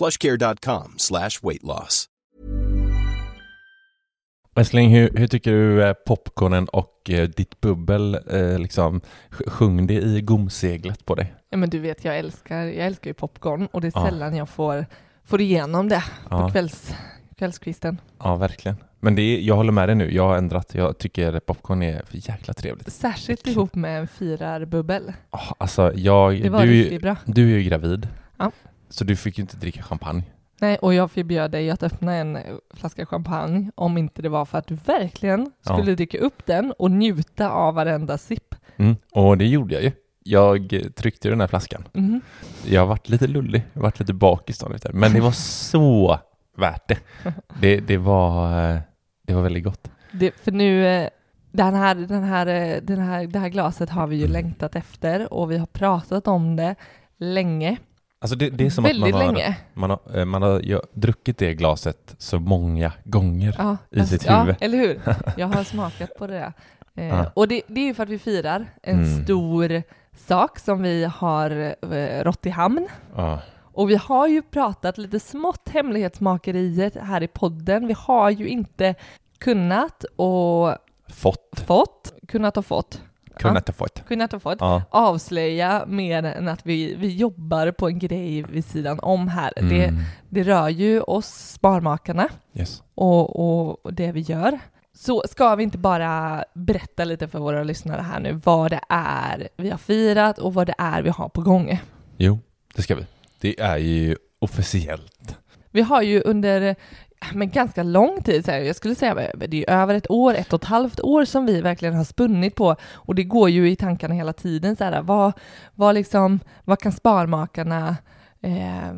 plushcare.com slash weight loss. Älskling, hur, hur tycker du eh, popcornen och eh, ditt bubbel eh, liksom sj- sjung det i gomseglet på dig? Ja, men du vet, jag älskar, jag älskar ju popcorn och det är Ja. sällan jag får, får igenom det på Ja. kvälls, kvällskvisten. Ja, verkligen. Men det är, jag håller med dig nu, jag har ändrat. Jag tycker popcorn är för jäkla trevligt. Särskilt ihop med en firarbubbel. Oh, alltså, jag, Det var du, riktigt bra. du är ju gravid. Ja. Så du fick ju inte dricka champagne. Nej, och jag förbjöd dig att öppna en eh, flaska champagne om inte det var för att du verkligen Ja. skulle dricka upp den och njuta av varenda sipp. Mm. Och det gjorde jag ju. Jag eh, tryckte den här flaskan. Mhm. Jag har varit lite lullig, jag har varit lite bakis. Men det var så värt det. Det, det, var, eh, det var väldigt gott. Det, för nu, den här, den här, den här, det här glaset har vi ju längtat efter och vi har pratat om det länge. Alltså det, det är som att Väldigt man har, länge. man har, eh, man har ju druckit det glaset så många gånger. Ja, i fast- sitt ja, huvud. eller hur? Jag har smakat på det. där. Eh, Ja. Och det, det är ju för att vi firar en Mm. stor sak som vi har eh, rått i hamn. Ja. Och vi har ju pratat lite smått hemlighetsmakeriet här i podden. Vi har ju inte kunnat och Fått, fått, kunnat och fått, kunnat ha fått. kunnat och fått Ja. avslöja mer än att vi, vi jobbar på en grej vid sidan om här. Det, Mm. det rör ju oss Sparmakarna Yes. och, och, och det vi gör. Så ska vi inte bara berätta lite för våra lyssnare här nu vad det är vi har firat och vad det är vi har på gång. Jo, det ska vi. Det är ju officiellt. Vi har ju under men ganska lång tid, så här, jag skulle säga det är över ett år, ett och ett halvt år som vi verkligen har spunnit på och det går ju i tankarna hela tiden så här, vad, vad, liksom, vad kan Sparmakarna eh,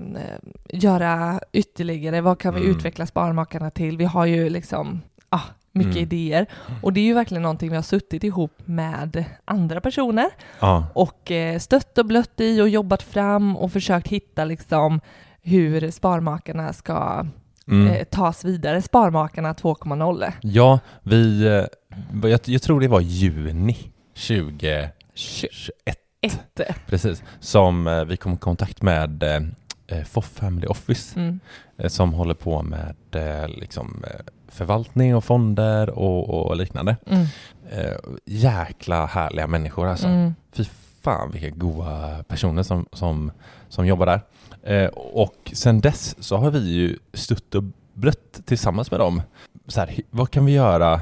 göra ytterligare, vad kan vi Mm. utveckla Sparmakarna till? Vi har ju liksom ah, mycket Mm. idéer och det är ju verkligen någonting vi har suttit ihop med andra personer Ja, och eh, stött och blött i och jobbat fram och försökt hitta liksom hur Sparmakarna ska mm. eh, tas vidare, Sparmakarna 2.0. ja vi, eh, jag, jag tror det var juni 2021, Ett. precis, som eh, vi kom i kontakt med eh, eh, FOF Family Office Mm. eh, som håller på med eh, liksom, förvaltning och fonder och, och liknande. Mm. Eh, jäkla härliga människor alltså. Mm. Fy fan vilka goa personer som, som, som jobbar där. Eh, och sen dess så har vi ju stutt och blött tillsammans med dem. Så här, vad kan vi göra?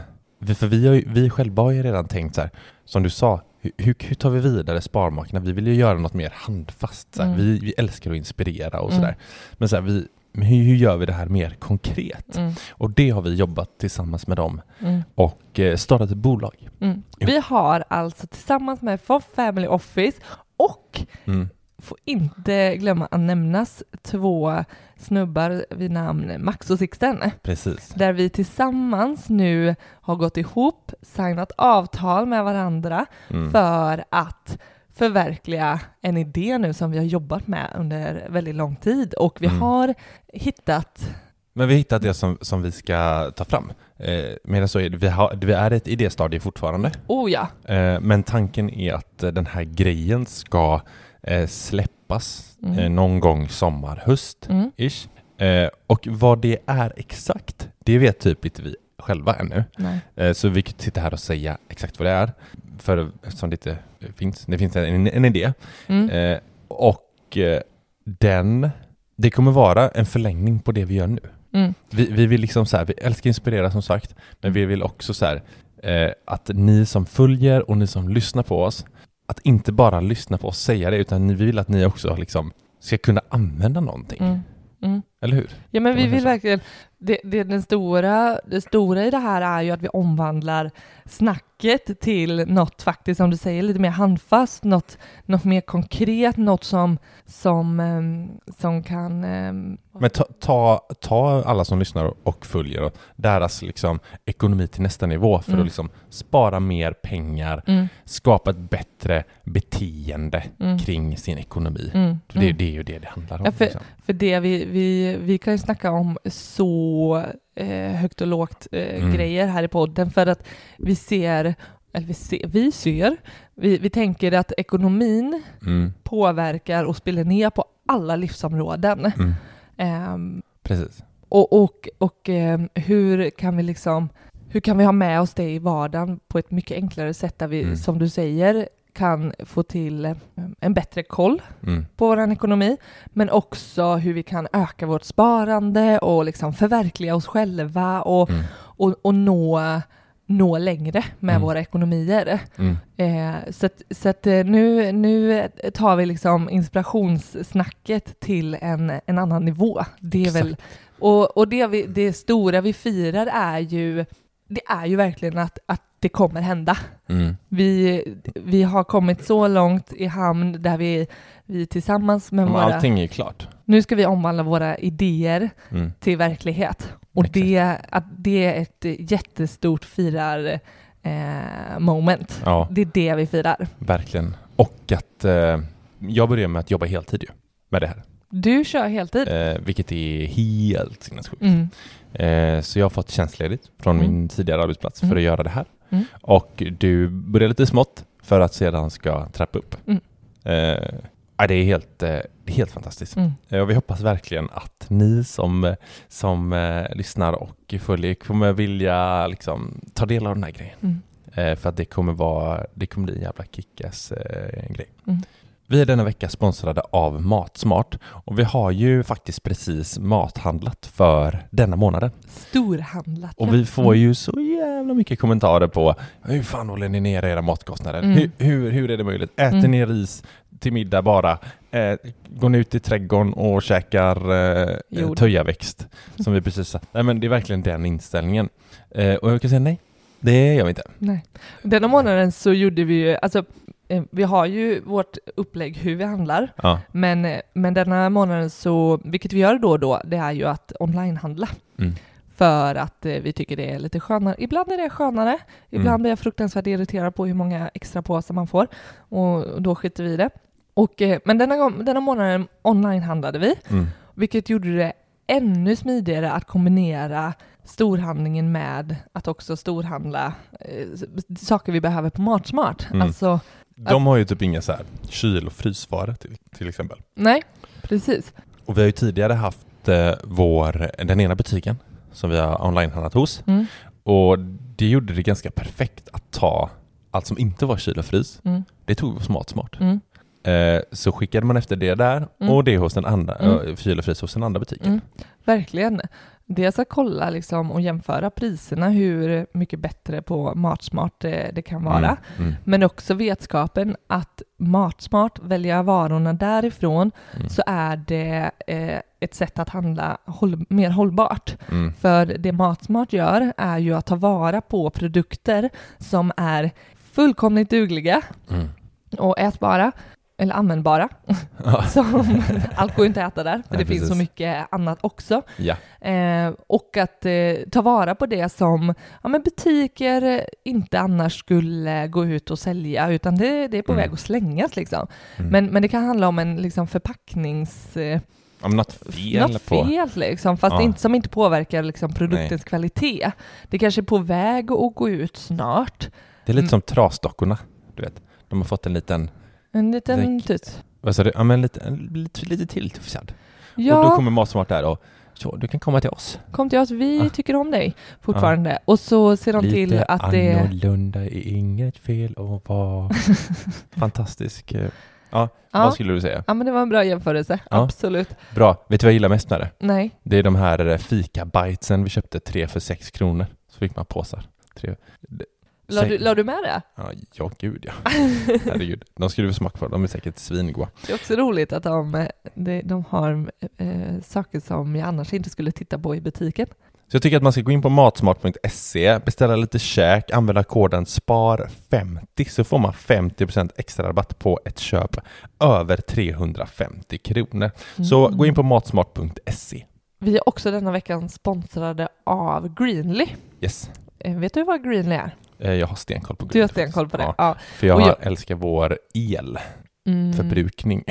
För vi, har ju, vi själva har ju redan tänkt så här, som du sa, hur, hur, tar vi vidare Sparmakarna? Vi vill ju göra något mer handfast. Så här. Mm. Vi, vi älskar att inspirera och Mm. sådär. Men så här, vi, men hur, hur gör vi det här mer konkret? Mm. Och det har vi jobbat tillsammans med dem Mm. och eh, startat ett bolag. Mm. Vi har alltså tillsammans med FOF Family Office och Mm. Får inte glömma att nämnas två snubbar vid namn Max och Sixten. Precis. Där vi tillsammans nu har gått ihop, signat avtal med varandra Mm. för att förverkliga en idé nu som vi har jobbat med under väldigt lång tid och vi Mm. har hittat Men vi har hittat det som, som vi ska ta fram. Eh, men så är det, vi, har, vi är ett idéstadie fortfarande. Oh ja. Eh, men tanken är att den här grejen ska eh, släppas Mm. eh, någon gång sommar, höst Mm. ish. Eh, och vad det är exakt, det vet typ inte vi själva ännu. Nej. Eh, så vi kan sitta här och säga exakt vad det är. För eftersom det inte finns, det finns en, en idé. Mm. Eh, och eh, den, det kommer vara en förlängning på det vi gör nu. Mm. Vi, vi vill liksom så här, vi älskar inspirera som sagt, men vi vill också så här, eh, att ni som följer och ni som lyssnar på oss, att inte bara lyssna på oss säga det, utan vi vill att ni också liksom ska kunna använda någonting. Mm. Mm. Eller hur? Ja men vi vill verkligen, det, det, den stora, det stora i det här är ju att vi omvandlar snacket till något faktiskt, som du säger, lite mer handfast, något, något mer konkret, något som, som, ehm, som kan... ehm, Men ta, ta, ta alla som lyssnar och följer och deras liksom ekonomi till nästa nivå för Mm. att liksom spara mer pengar, mm, skapa ett bättre beteende mm, kring sin ekonomi. mm, Det, mm. det är ju det det handlar om. Ja, för- liksom. För det vi, vi, vi kan ju snacka om så eh, högt och lågt eh, Mm. grejer här i podden för att vi ser, eller vi ser, vi ser, vi, vi tänker att ekonomin mm, påverkar och spelar ner på alla livsområden. mm, Ehm, precis. och och, och ehm, hur kan vi liksom, hur kan vi ha med oss det i vardagen på ett mycket enklare sätt där vi, Mm. som du säger, kan få till en bättre koll Mm, på vår ekonomi, men också hur vi kan öka vårt sparande och liksom förverkliga oss själva och, mm, och, och nå, nå längre med Mm. våra ekonomier. mm. Eh, så att, så att eh, nu, nu tar vi liksom inspirationssnacket till en, en annan nivå. Det är väl, och och det, vi, det stora vi firar är ju, det är ju verkligen att, att det kommer hända. Mm. Vi, vi har kommit så långt i hamn där vi, vi tillsammans med Men våra... allting är ju klart. Nu ska vi omvandla våra idéer Mm. till verklighet. Och Exakt. det, att det är ett jättestort firar eh, moment. Ja, Det är det vi firar. verkligen. Och att eh, jag börjar med att jobba heltid ju, med det här. Du kör heltid. Eh, vilket är helt sinnessjukt. Mm. Eh, så jag har fått tjänstledigt från Mm. min tidigare arbetsplats Mm. för att göra det här. Mm. Och du börjar lite smått för att sedan ska trappa upp. Mm. Eh, ja, det är helt, eh, det är helt fantastiskt. Mm. Eh, Och vi hoppas verkligen att ni som, eh, som eh, lyssnar och följer kommer vilja liksom, ta del av den här grejen. Mm. Eh, för att det kommer, vara, det kommer bli en jävla kickass eh, grej. Mm. Vi är denna vecka sponsrade av Matsmart och vi har ju faktiskt precis mathandlat för denna månaden. Storhandlat. Och vi får ju så jävla mycket kommentarer på hur fan håller ni nere era matkostnader? Mm. Hur, hur, hur är det möjligt? Äter Mm. ni ris till middag bara? Eh, går ni ut i trädgården och käkar eh, töjaväxt? Som vi precis sa. Nej men det är verkligen den inställningen. Eh, och jag kan säga nej, det gör vi inte. Nej. Denna månaden så gjorde vi ju, alltså vi har ju vårt upplägg hur vi handlar, Ja. men, eh, men denna månaden så, vilket vi gör då och då, det är ju att onlinehandla. Mm. För att eh, vi tycker det är lite skönare. Ibland är det skönare, ibland Mm. blir jag fruktansvärt irriterad på hur många extra påsar man får och då skiter vi i det. Och, eh, men denna, gång, denna månaden onlinehandlade vi, Mm. vilket gjorde det ännu smidigare att kombinera storhandlingen med att också storhandla eh, saker vi behöver på Matsmart. Mm. Alltså, De har ju typ inga så här kyl och frysvaror till, till exempel. nej, precis. Och vi har ju tidigare haft eh, vår, den ena butiken som vi har onlinehandlat hos. Mm. Och det gjorde det ganska perfekt att ta allt som inte var kyl och frys. Mm. Det tog vi hos Matsmart. Mm. Eh, så skickade man efter det där Mm. och det hos den andra, Mm. eh, kyl och frys hos den andra butiken. Mm. Verkligen. Dels att kolla liksom och jämföra priserna, hur mycket bättre på Matsmart det, det kan vara. Mm. Mm. Men också vetskapen att Matsmart, välja varorna därifrån, Mm. så är det eh, ett sätt att handla håll, mer hållbart. Mm. För det Matsmart gör är ju att ta vara på produkter som är fullkomligt dugliga Mm. och ätbara, eller användbara. Ja. Som, allt går ju inte att äta där, för Nej, det finns så precis. mycket annat också. ja. Eh, och att eh, ta vara på det som ja, men butiker inte annars skulle gå ut och sälja, utan det, det är på Mm. väg att slängas. Liksom. Mm. Men, men det kan handla om en liksom, förpacknings... Eh, något fel något på... fel liksom, fast Ja. inte, som inte påverkar liksom produktens kvalitet. Det kanske är på väg att gå ut snart. Det är lite Mm. som trasdockorna, du vet. De har fått en liten, En liten Väck. tutt. vad sa du? Ja men lite, lite, lite tilltufsad. Ja, Och då kommer Matsmart där och så, du kan komma till oss. kom till oss, vi Ah. tycker om dig fortfarande. Och så ser de till Lite att det... annorlunda är inget fel att vara fantastisk. eh, Ja, Ja. vad skulle du säga? Ja men det var en bra jämförelse, absolut. Bra. Vet du vad jag gillar mest med det? Nej, Det är de här eh, fika-bitesen vi köpte, tre för sex kronor. Så fick man påsar. Tre. La du, la du med det? Ja, ja, gud ja. Herregud. De skulle vi smaka på. De är säkert svingoda. Det är också roligt att de, de, de har eh, saker som jag annars inte skulle titta på i butiken. Så jag tycker att man ska gå in på matsmart.se, beställa lite käk, använda koden SPAR50 så får man 50% extra rabatt på ett köp över 350 kronor. Så Mm. gå in på matsmart.se. Vi är också denna veckan sponsrade av Greenly. Yes. Eh, Vet du vad Greenly är? Eh, Jag har stenkoll på Du har stenkoll på det? Ja, Ja. för jag jag- älskar vår Mm. elförbrukning.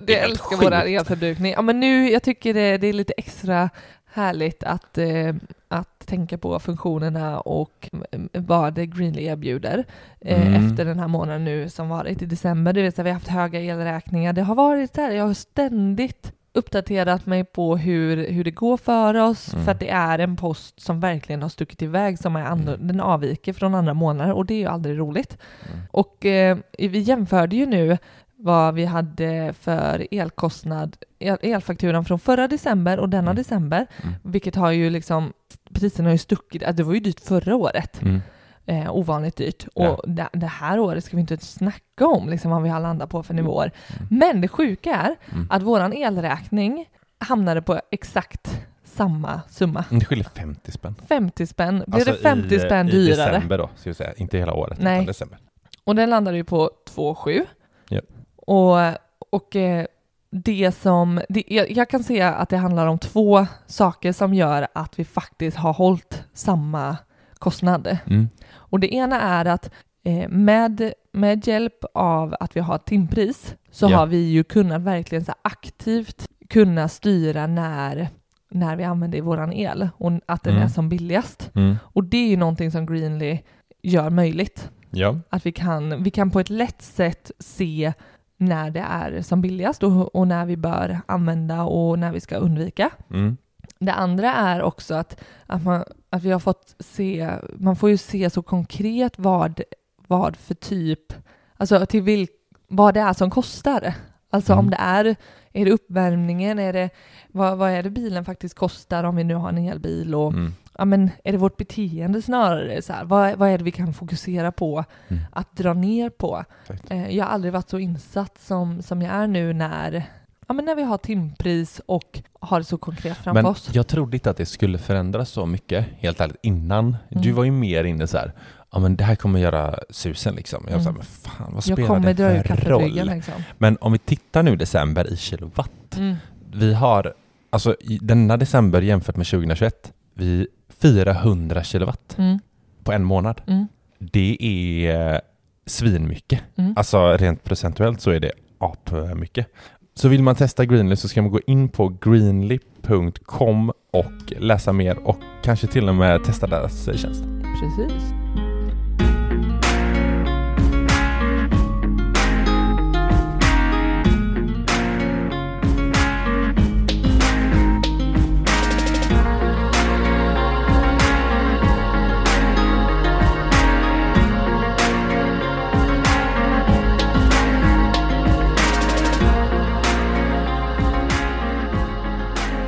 Det helt älskar våra elförbrukning. Ja men nu, jag tycker det, det är lite extra härligt att, eh, att tänka på funktionerna och mm, vad Greenly erbjuder eh, Mm. efter den här månaden nu som varit i december. Det vill säga vi har haft höga elräkningar. Det har varit där, jag har ständigt uppdaterat mig på hur, hur det går för oss Mm. för att det är en post som verkligen har stuckit iväg som är andra, Mm. den avviker från andra månader och det är ju aldrig roligt. Mm. Och eh, vi jämförde ju nu vad vi hade för elkostnad, el, elfakturan från förra december och denna Mm. december, Mm. vilket har ju liksom, priserna har ju stuckit, det var ju dyrt förra året, Mm. Eh, ovanligt dyrt. Ja. Och det, det här året ska vi inte snacka om liksom vad vi har landat på för nivåer. Mm. Men det sjuka är Mm. att våran elräkning hamnade på exakt samma summa. Det skiljer 50 spänn. 50 spänn, blev Alltså det 50 i, spänn i dyrare? december då, ska vi säga. Inte hela året, Nej. utan december. Och den landade ju på 2,7. Ja. Och, och eh, det som, det, jag, kan se att det handlar om två saker som gör att vi faktiskt har hållit samma kostnad. Mm. Och det ena är att eh, med, med hjälp av att vi har timpris så Ja. har vi ju kunnat verkligen så aktivt kunna styra när, när vi använder våran el och att den Mm. är som billigast. Mm. Och det är ju någonting som Greenly gör möjligt. Ja. Att vi kan, vi kan på ett lätt sätt se när det är som billigast och, och när vi bör använda och när vi ska undvika. Mm. Det andra är också att, att, man, att vi har fått se, man får ju se så konkret vad, vad för typ, alltså till vil, vad det är som kostar. Alltså Mm. om det är, är det uppvärmningen, är det, vad, vad är det bilen faktiskt kostar om vi nu har en elbil och Mm. ja, men är det vårt beteende snarare? Så här, vad, vad är det vi kan fokusera på Mm. att dra ner på? Exakt. Eh, jag har aldrig varit så insatt som, som jag är nu när, ja, men när vi har timpris och har det så konkret framför Men oss. jag trodde inte att det skulle förändras så mycket, helt ärligt, innan. Du Mm. var ju mer inne så här, ja men det här kommer göra susen liksom. Jag var så här, Mm. men fan vad spelar det för roll? liksom. Men om vi tittar nu december i kilowatt. Mm. Vi har, alltså denna december jämfört med 2021, vi 400 kilowatt Mm. på en månad. Mm. Det är eh, svinmycket. Mm. Alltså rent procentuellt så är det apmycket. Så vill man testa Greenly så ska man gå in på greenly.com och läsa mer och kanske till och med testa deras eh, tjänst. Precis.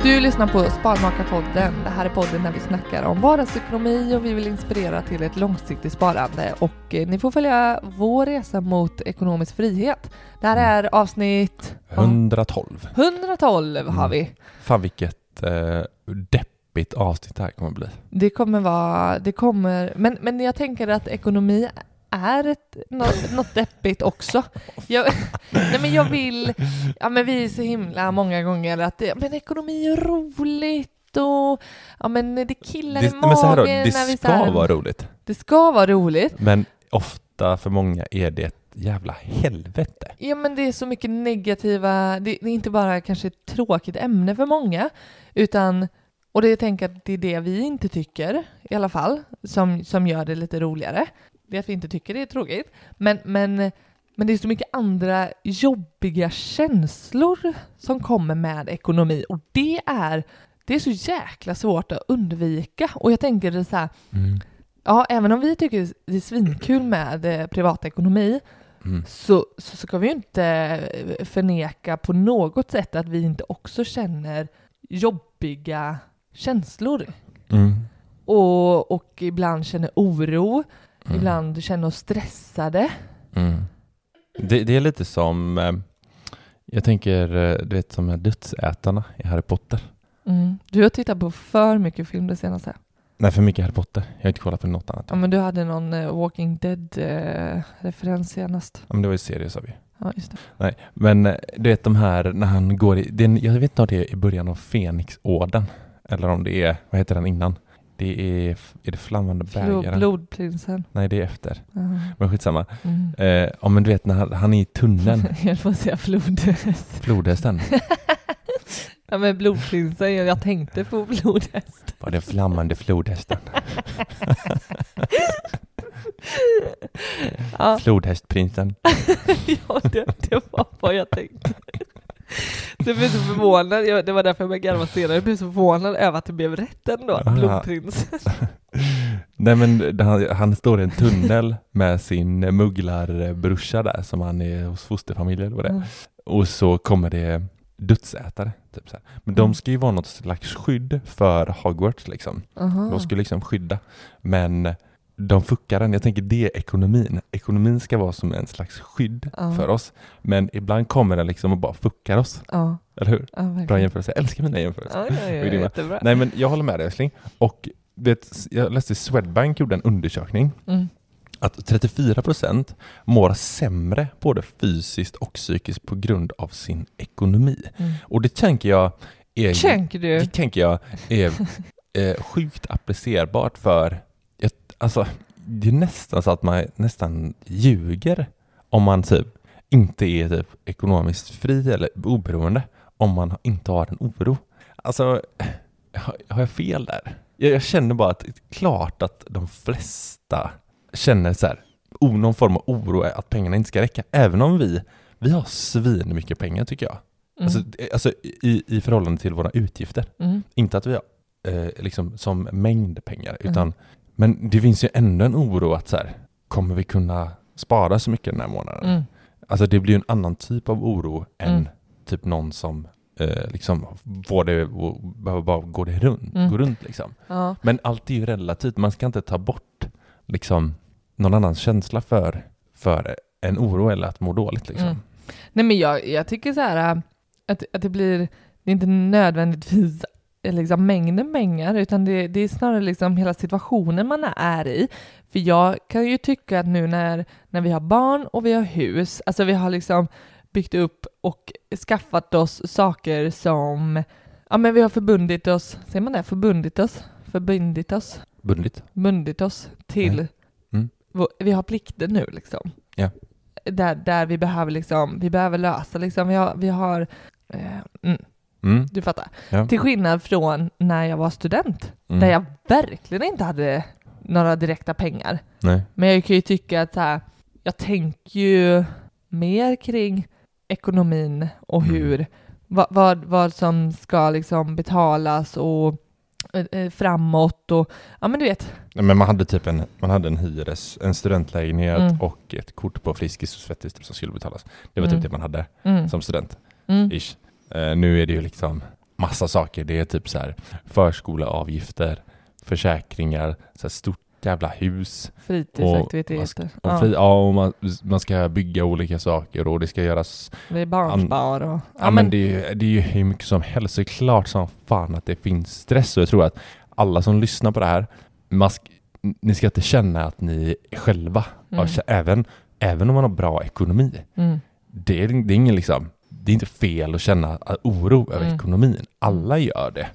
Du lyssnar på Sparmakarpodden. Det här är podden där vi snackar om vardagsekonomi och vi vill inspirera till ett långsiktigt sparande. Och eh, ni får följa vår resa mot ekonomisk frihet. Det här är avsnitt ja, 112. 112 har Mm. vi. Fan vilket eh, deppigt avsnitt det här kommer bli. Det kommer vara, det kommer, men, men jag tänker att ekonomi är ett, något, något deppigt också. Jag, nej men jag vill, ja men vi är så himla många gånger att det, men ekonomi är roligt och ja men det killar Det, i magen men så här då, det när vi ska här, vara roligt. Det ska vara roligt. Men ofta för många är det ett jävla helvete. Ja men det är så mycket negativa, det, det är inte bara kanske ett tråkigt ämne för många, utan, och det jag tänker att det är det vi inte tycker i alla fall, som, som gör det lite roligare. Det är att vi inte tycker det är tråkigt. Men, men, men det är så mycket andra jobbiga känslor som kommer med ekonomi och det är, det är så jäkla svårt att undvika. Och jag tänker det så här, Mm. ja även om vi tycker det är svinkul med eh, privatekonomi Mm. så, så ska vi ju inte eh, förneka på något sätt att vi inte också känner jobbiga känslor. Mm. Och, och ibland känner oro, Mm. ibland känner oss stressade. Mm. Det, det är lite som, eh, jag tänker, eh, du vet som dödsätarna i Harry Potter. Mm. Du har tittat på för mycket film det senaste. Nej, för mycket Harry Potter. Jag har inte kollat på något annat. Ja men du hade någon eh, Walking Dead-referens senast. Ja, men det var ju serie sa vi. Ja, just det. Nej, men du vet de här när han går i, det jag vet inte om det är i början av Fenixorden eller om det är, vad heter den innan? Det är, är det Flammande bägaren? blodprinsen. Nej, det är efter. Ja. Men skitsamma. Mm. Eh, ja, men du vet när han, han är i tunneln, Jag att säga flodhäst. flodhästen. ja men blodprinsen, jag tänkte på flodhäst. Var det flammande flodhästen? Ja, Flodhästprinsen. ja det, det var vad jag tänkte. Jag blev så förvånad, jag, det var därför jag började garva senare, jag blev så förvånad över att det blev rätt ändå, blodprinsen. Nej men han, han står i en tunnel med sin mugglarbrorsa där som han är hos fosterfamiljer eller vad det. Mm. Och så kommer det dödsätare. Typ så här. Men de Mm. ska ju vara något slags skydd för Hogwarts liksom. Aha. De ska liksom skydda. Men de fuckar den. Jag tänker det är ekonomin. Ekonomin ska vara som en slags skydd Ja. för oss. Men ibland kommer den liksom och bara fuckar oss. Ja, Eller hur? ja. Bra jämförelse. Jag älskar mina jämförelser. Ja, ja. Nej men jag håller med dig älskling. Och vet, jag läste Swedbank gjorde en undersökning Mm. att 34% mår sämre både fysiskt och psykiskt på grund av sin ekonomi. Mm. Och det tänker jag är, Tänker du? det tänker jag är eh, sjukt applicerbart för alltså, det är nästan så att man nästan ljuger om man typ inte är typ ekonomiskt fri eller oberoende om man inte har en oro. Alltså, har, har jag fel där? Jag, jag känner bara att det är klart att de flesta känner så här, någon form av oro att pengarna inte ska räcka. Även om vi, vi har svin mycket pengar tycker jag. Mm. Alltså, alltså i, i förhållande till våra utgifter. Mm. Inte att vi har eh, liksom som mängd pengar, Mm. Men det finns ju ändå en oro att så här, kommer vi kunna spara så mycket den här månaden? Mm. Alltså det blir ju en annan typ av oro än Mm. typ någon som eh, liksom får det behöver bara gå det runt, Mm. gå runt liksom. Ja. Men allt är ju relativt, man ska inte ta bort liksom någon annans känsla för, för en oro eller att må dåligt liksom. Mm. Nej men jag, jag tycker så här äh, att, att det blir, det är inte nödvändigtvis liksom mängden pengar utan det, det är snarare liksom hela situationen man är i. För jag kan ju tycka att nu när, när vi har barn och vi har hus, alltså vi har liksom byggt upp och skaffat oss saker som, ja men vi har förbundit oss, säger man det? Förbundit oss? Förbundit oss? Bundit. bundit oss till. Mm. vår- vi har plikter nu liksom. Ja. Där, där vi behöver liksom, vi behöver lösa liksom, vi har, vi har eh, mm, Mm. du fattar. Ja. Till skillnad från när jag var student, Mm. där jag verkligen inte hade några direkta pengar. Nej. Men jag kan ju tycka att här, jag tänker ju mer kring ekonomin och Mm. hur, vad, vad, vad som ska liksom betalas och eh, eh, framåt och, ja men du vet, Men man hade typ en, man hade en hyres, en studentlägenhet Mm. och ett kort på Friskis och Svettis typ, som skulle betalas. Det var Mm. typ det man hade mm, som student. mm, Ish. Eh, nu är det ju liksom massa saker. Det är typ så här förskoleavgifter, försäkringar, så stort jävla hus. fritidsaktiviteter. Och Ja, fri, ja, och man, man ska bygga olika saker och det ska göras. det är barnspar och... Ja, men det är, ju- det är ju hur mycket som helst. Så det är klart som fan att det finns stress och jag tror att alla som lyssnar på det här, man sk- ni ska inte känna att ni själva. Mm. Även, även om man har bra ekonomi. Mm, Det är, det är ingen liksom, det är inte fel att känna oro över Mm. ekonomin. Alla gör det.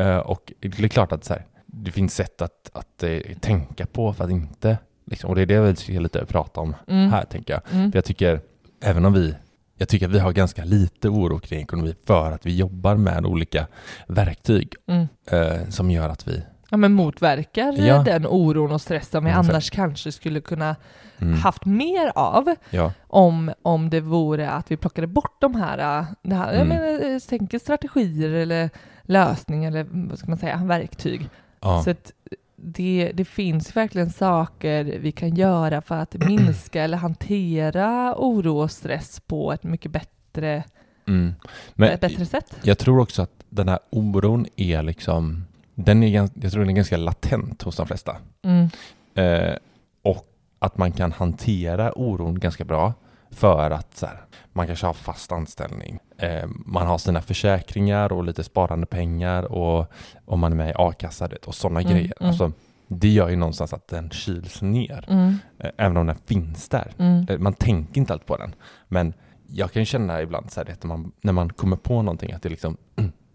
Eh, och det är klart att så här, det finns sätt att, att eh, tänka på för att inte Liksom. Och det är det vi ska lite prata om Mm. här, tänker jag. Mm. För jag tycker, även om vi jag tycker att vi har ganska lite oro kring ekonomi för att vi jobbar med olika verktyg Mm. eh, som gör att vi... Ja, men motverkar Ja. den oron och stressen vi Mm, annars kanske skulle kunna Mm, haft mer av ja, om, om det vore att vi plockade bort de här, äh, det här jag Mm. menar, eh, tänker strategier eller lösningar eller mm, vad ska man säga, verktyg. ja, Så att det, det finns verkligen saker vi kan göra för att minska eller hantera oro och stress på ett mycket bättre, mm. Men ett bättre sätt. jag tror också att den här oron är liksom... Den är, jag tror den är ganska latent hos de flesta. Mm. Eh, och att man kan hantera oron ganska bra för att så här, man kanske har fast anställning. Eh, man har sina försäkringar och lite sparande pengar och om man är med i a-kassa och sådana Mm, grejer. mm. Alltså, det gör ju någonstans att den kyls ner, Mm. eh, även om den finns där. Mm. Eh, Man tänker inte alltid på den. Men jag kan ju känna ibland så här, att man, när man kommer på någonting att det liksom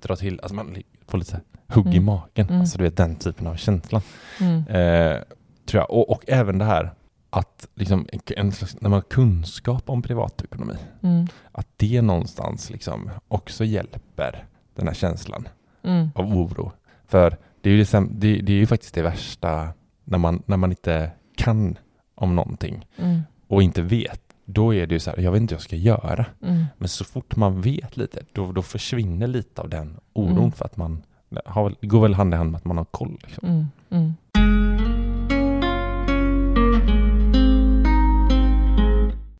drar till, alltså man får lite så här, hugg i Mm. magen. Mm. Alltså du vet den typen av känslan. Mm. Eh, tror jag. Och, och även det här att liksom, en, när man har kunskap om privatekonomi, Mm. att det någonstans liksom också hjälper den här känslan Mm. av oro. För det är ju, sam- det, det är ju faktiskt det värsta när man, när man inte kan om någonting Mm. och inte vet. Då är det ju så här, jag vet inte vad jag ska göra. Mm. Men så fort man vet lite, då, då försvinner lite av den oron Mm. för att man har, går väl hand i hand med att man har koll. Liksom.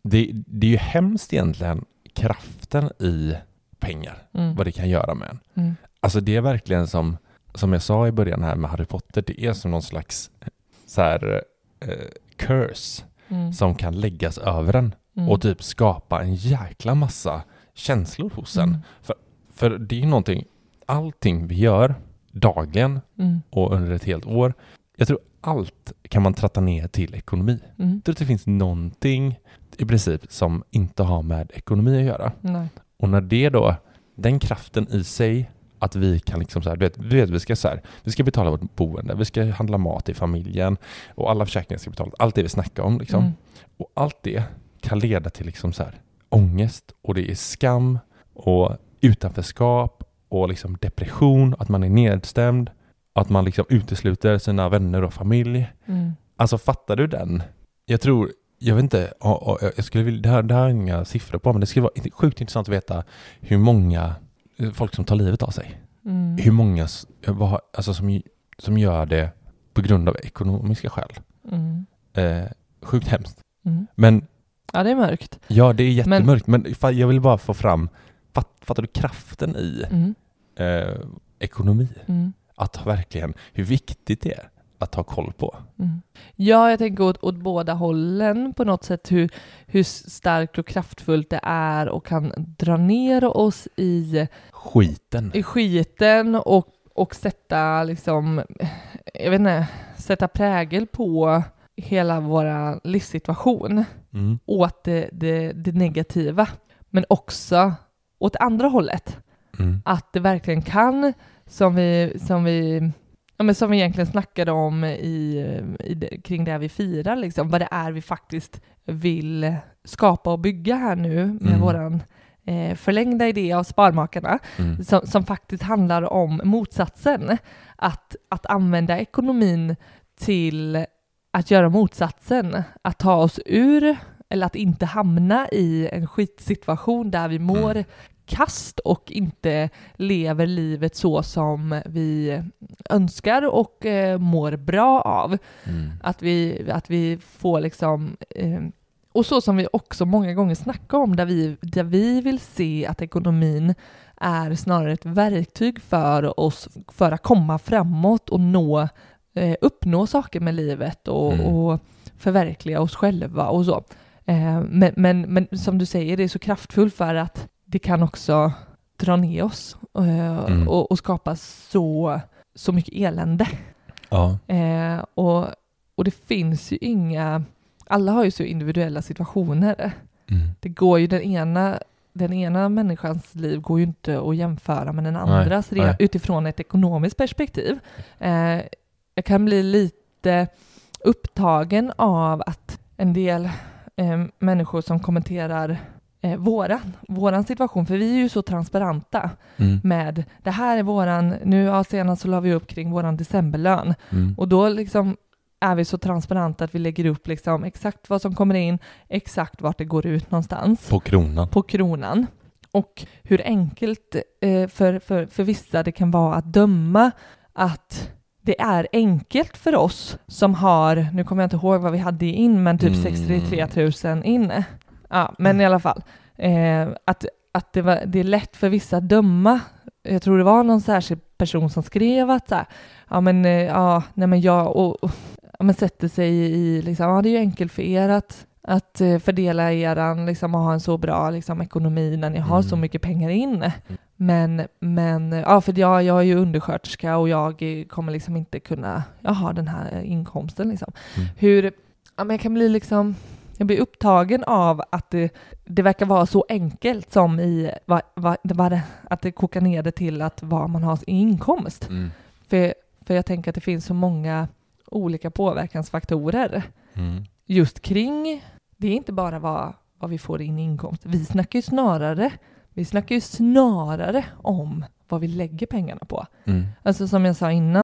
Det, det är ju hemskt egentligen kraften i pengar, Mm. vad det kan göra med en. Mm. Alltså det är verkligen som, som jag sa i början här med Harry Potter, det är som någon slags så här, eh, curse Mm. som kan läggas över en Mm. och typ skapa en jäkla massa känslor hos en. Mm. För det är ju någonting, allting vi gör dagligen Mm. och under ett helt år, jag tror allt kan man tratta ner till ekonomi. Mm. Jag tror att det finns någonting i princip som inte har med ekonomi att göra. Nej. Och när det då, den kraften i sig, att vi kan liksom så här, du vet, du vet vi ska så här, vi ska betala vårt boende, vi ska handla mat i familjen och alla försäkringar ska betalas, allt det vi snackar om liksom. Mm. Och allt det kan leda till liksom så här ångest och det är skam och utanförskap och liksom depression, att man är nedstämd, att man liksom utesluter sina vänner och familj. Mm. Alltså fattar du den? Jag tror, jag vet inte, ja, ja, jag skulle vilja, det, här, det här jag inga siffror på, men det skulle vara sjukt intressant att veta hur många eh, folk som tar livet av sig. Mm. Hur många vad, alltså som, som gör det på grund av ekonomiska skäl. Mm. Eh, sjukt hemskt. Mm. Men Ja, det är mörkt. ja, det är jättemörkt, men, fa- jag vill bara få fram, fatt, fattar du kraften i Mm. eh, ekonomi? Mm. Att verkligen, hur viktigt det är att ha koll på. Mm. Ja, jag tänker åt, åt båda hållen på något sätt hur, hur starkt och kraftfullt det är och kan dra ner oss i, Skiten. i skiten och, och sätta liksom, jag vet inte, sätta prägel på hela vår livssituation Mm. åt det, det, det negativa. Men också åt andra hållet. Mm. att det verkligen kan, som vi, som vi, ja, men som vi egentligen snackade om i, i, kring det vi firar, liksom, vad det är vi faktiskt vill skapa och bygga här nu med Mm. våran eh, förlängda idé av Sparmakarna, Mm. som, som faktiskt handlar om motsatsen. Att, att använda ekonomin till att göra motsatsen, att ta oss ur eller att inte hamna i en skitsituation där vi mår Mm. Kast och inte lever livet så som vi önskar och eh, mår bra av. Mm. Att vi, att vi får liksom eh, och så som vi också många gånger snackar om, där vi, där vi vill se att ekonomin är snarare ett verktyg för oss för att komma framåt och nå, eh, uppnå saker med livet och, Mm. och förverkliga oss själva och så. Eh, men, men, men som du säger, det är så kraftfullt för att det kan också dra ner oss eh, Mm. och, och skapa så, så mycket elände. Ja. Eh, och, och det finns ju inga, alla har ju så individuella situationer. Mm. Det går ju den ena, den ena människans liv går ju inte att jämföra med den andras nej. re- utifrån ett ekonomiskt perspektiv. Eh, jag kan bli lite upptagen av att en del eh, människor som kommenterar eh, våran, våran situation, för vi är ju så transparenta Mm. med det här är våran, nu ja, senast så la vi upp kring våran decemberlön Mm. och då liksom är vi så transparenta att vi lägger upp liksom exakt vad som kommer in, exakt vart det går ut någonstans På kronan. på kronan och hur enkelt eh, för, för, för vissa det kan vara att döma att det är enkelt för oss som har, nu kommer jag inte ihåg vad vi hade in, men typ Mm. 63 000 inne. Ja, men i alla fall, eh, att, att det, var, det är lätt för vissa att döma. Jag tror det var någon särskild person som skrev att så här, ja men, eh, ja, nej men jag, och, och, ja, men sätter sig i, liksom, ja det är ju enkelt för er att, att eh, fördela eran, liksom, och ha en så bra liksom, ekonomi när ni har Mm. så mycket pengar in. Men, men ja, för jag, jag är ju undersköterska och jag eh, kommer liksom inte kunna, jag har den här inkomsten liksom. Mm. Hur, ja men jag kan bli liksom, jag blir upptagen av att det, det verkar vara så enkelt som i det var det, att det kokar ner det till att vad man har i inkomst. Mm. För, för jag tänker att det finns så många olika påverkansfaktorer Mm. just kring, det är inte bara vad, vad vi får in i inkomst. Vi snackar ju snarare, vi snackar ju snarare om vad vi lägger pengarna på. Mm. Alltså som jag sa innan,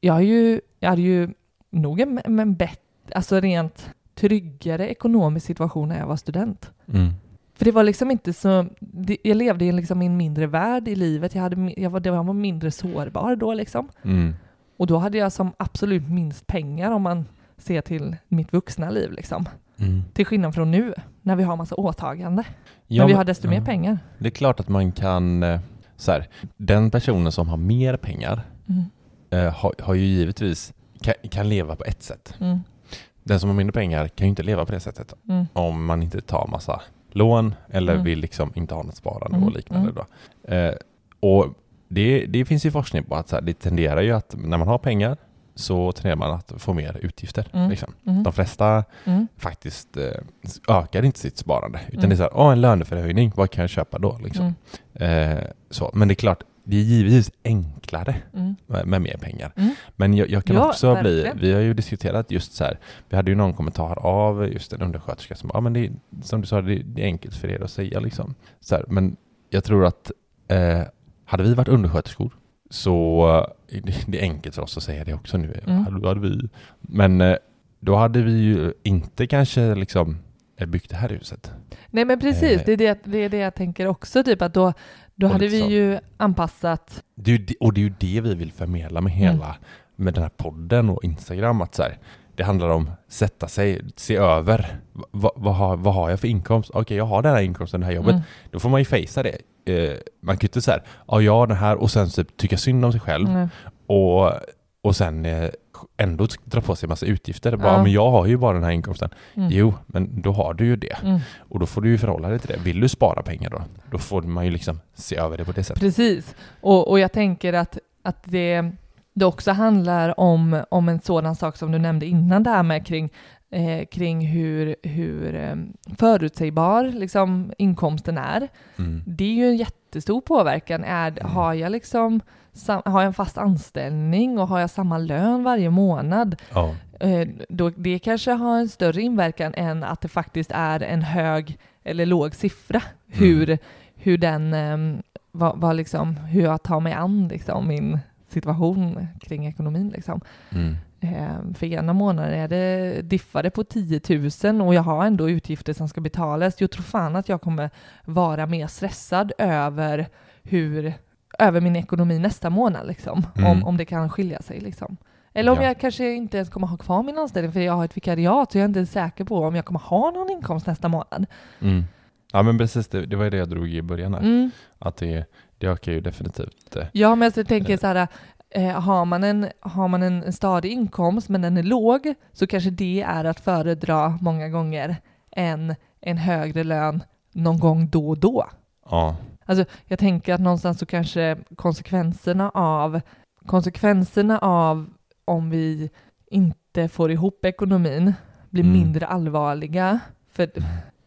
Jag, är ju, jag hade ju nog en, en bättre, alltså rent tryggare ekonomisk situation när jag var student. Mm. För det var liksom inte så, det, jag levde i liksom en mindre värld i livet, jag, hade, jag, var, jag var mindre sårbar då liksom. Mm. Och då hade jag som absolut minst pengar om man ser till mitt vuxna liv liksom. Mm. Till skillnad från nu, när vi har massa åtagande. Ja, men vi men- har desto mer ja. pengar. Det är klart att man kan, eh, så här, den personen som har mer pengar Mm. Eh, har, har ju givetvis, kan, kan leva på ett sätt. Mm. Den som har mindre pengar kan ju inte leva på det sättet Mm. om man inte tar massa lån eller Mm. vill liksom inte ha något sparande Mm, och liknande. mm. Då. Eh, och det, det finns ju forskning på att så här, det tenderar ju att när man har pengar så tenderar man att få mer utgifter. Mm. Liksom. Mm. De flesta Mm. faktiskt eh, ökar inte sitt sparande utan Mm. det är så här, åh en löneförhöjning, vad kan jag köpa då? Liksom. Mm. Eh, så. Men det är klart, det är givetvis enklare Mm. med, med mer pengar. Mm. Men jag, jag kan Ja, också bli, verkligen. vi har ju diskuterat just så här, vi hade ju någon kommentar av just en undersköterska som ja men det är, som du sa, det, det är enkelt för er att säga liksom. Så här, men jag tror att eh, hade vi varit undersköterskor så eh, det, det är enkelt för oss att säga det också nu. Mm. Hade, hade vi, men eh, då hade vi ju inte kanske liksom eh, byggt det här huset. Nej men precis, Eh. det, är det, det är det jag tänker också, typ att då, då hade lite vi ju anpassat Det är ju det, och det är ju det vi vill förmedla med Mm. hela med den här podden och Instagram. Att så här, det handlar om sätta sig, se över. Va, vad, har, vad har jag för inkomst? Okej, jag har den här inkomsten, det här jobbet. Mm. Då får man ju fejsa det. Eh, man kan ju inte säga ja, jag har den här och sen typ tycka synd om sig själv Mm. och, och sen eh, ändå dra på sig en massa utgifter. Bara, Ja. men jag har ju bara den här inkomsten. Mm. Jo, men då har du ju det. Mm. Och då får du ju förhålla dig till det. Vill du spara pengar då? Då får man ju liksom se över det på det sättet. Precis, och, och jag tänker att, att det, det också handlar om, om en sådan sak som du nämnde innan där med kring, eh, kring hur, hur eh, förutsägbar liksom, inkomsten är. Mm. Det är ju en jättestor påverkan. Är, har, jag liksom, har jag en fast anställning och har jag samma lön varje månad, Ja. eh, då, det kanske har en större inverkan än att det faktiskt är en hög eller låg siffra. Mm. Hur, hur den, ehm, vad, vad liksom, hur jag tar mig an liksom, min situation kring ekonomin. Liksom. Mm. Eh, för ena månaden är det diffade på 10 000 och jag har ändå utgifter som ska betalas. Jag tror fan att jag kommer vara mer stressad över hur över min ekonomi nästa månad, liksom, Mm. om, om det kan skilja sig. Liksom. Eller om Ja. jag kanske inte ens kommer ha kvar min anställning för jag har ett vikariat så jag är inte ens säker på om jag kommer ha någon inkomst nästa månad. Mm. Ja men precis, det, det var ju det jag drog i början här. Mm. Att det, det ökar ju definitivt. eh, Ja, men jag tänker så här, eh, har man, en, har man en, en stadig inkomst men den är låg så kanske det är att föredra många gånger än en högre lön någon gång då och då. Ja. Alltså, jag tänker att någonstans så kanske konsekvenserna av konsekvenserna av om vi inte får ihop ekonomin blir Mm. mindre allvarliga. För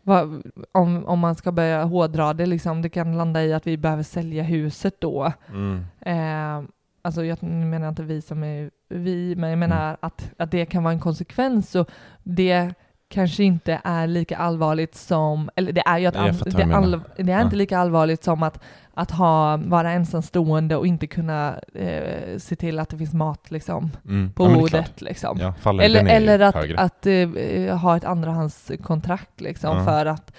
vad, om, om man ska börja hårdra det, liksom, det kan landa i att vi behöver sälja huset då. Mm. Eh, alltså jag menar inte vi som är vi, men jag menar Mm. att, att det kan vara en konsekvens och det kanske inte är lika allvarligt som, eller det är ju att all, det, all, det är inte lika allvarligt som att, att ha, vara ensamstående och inte kunna eh, se till att det finns mat liksom, Mm. på ja, bordet. Liksom. Ja, Eller, eller att, högre. att eh, ha ett andrahandskontrakt liksom, Ja. för att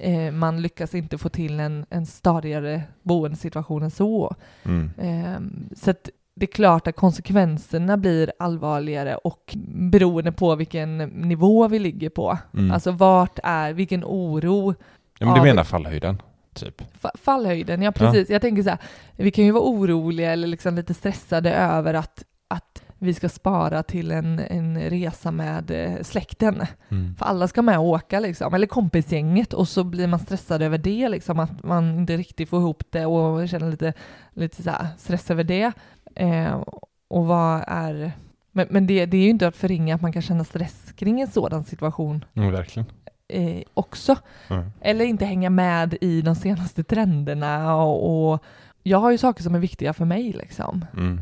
eh, man lyckas inte få till en, en stadigare boendesituation än så. Mm. Ehm, så att det är klart att konsekvenserna blir allvarligare och beroende på vilken nivå vi ligger på. Mm. Alltså vart är, vilken oro, ja, men du menar fallhöjden? Typ? fa- fallhöjden, ja precis. Jag tänker så här, vi kan ju vara oroliga eller liksom lite stressade över att, att vi ska spara till en, en resa med eh, släkten. Mm. För alla ska med och åka liksom, eller kompisgänget och så blir man stressad över det liksom, att man inte riktigt får ihop det och känner lite, lite så stress över det. Eh, och vad är... Men, men det, det är ju inte att förringa att man kan känna stress kring en sådan situation Mm, verkligen. eh, också. Mm. Eller inte hänga med i de senaste trenderna och, och jag har ju saker som är viktiga för mig liksom. Mm.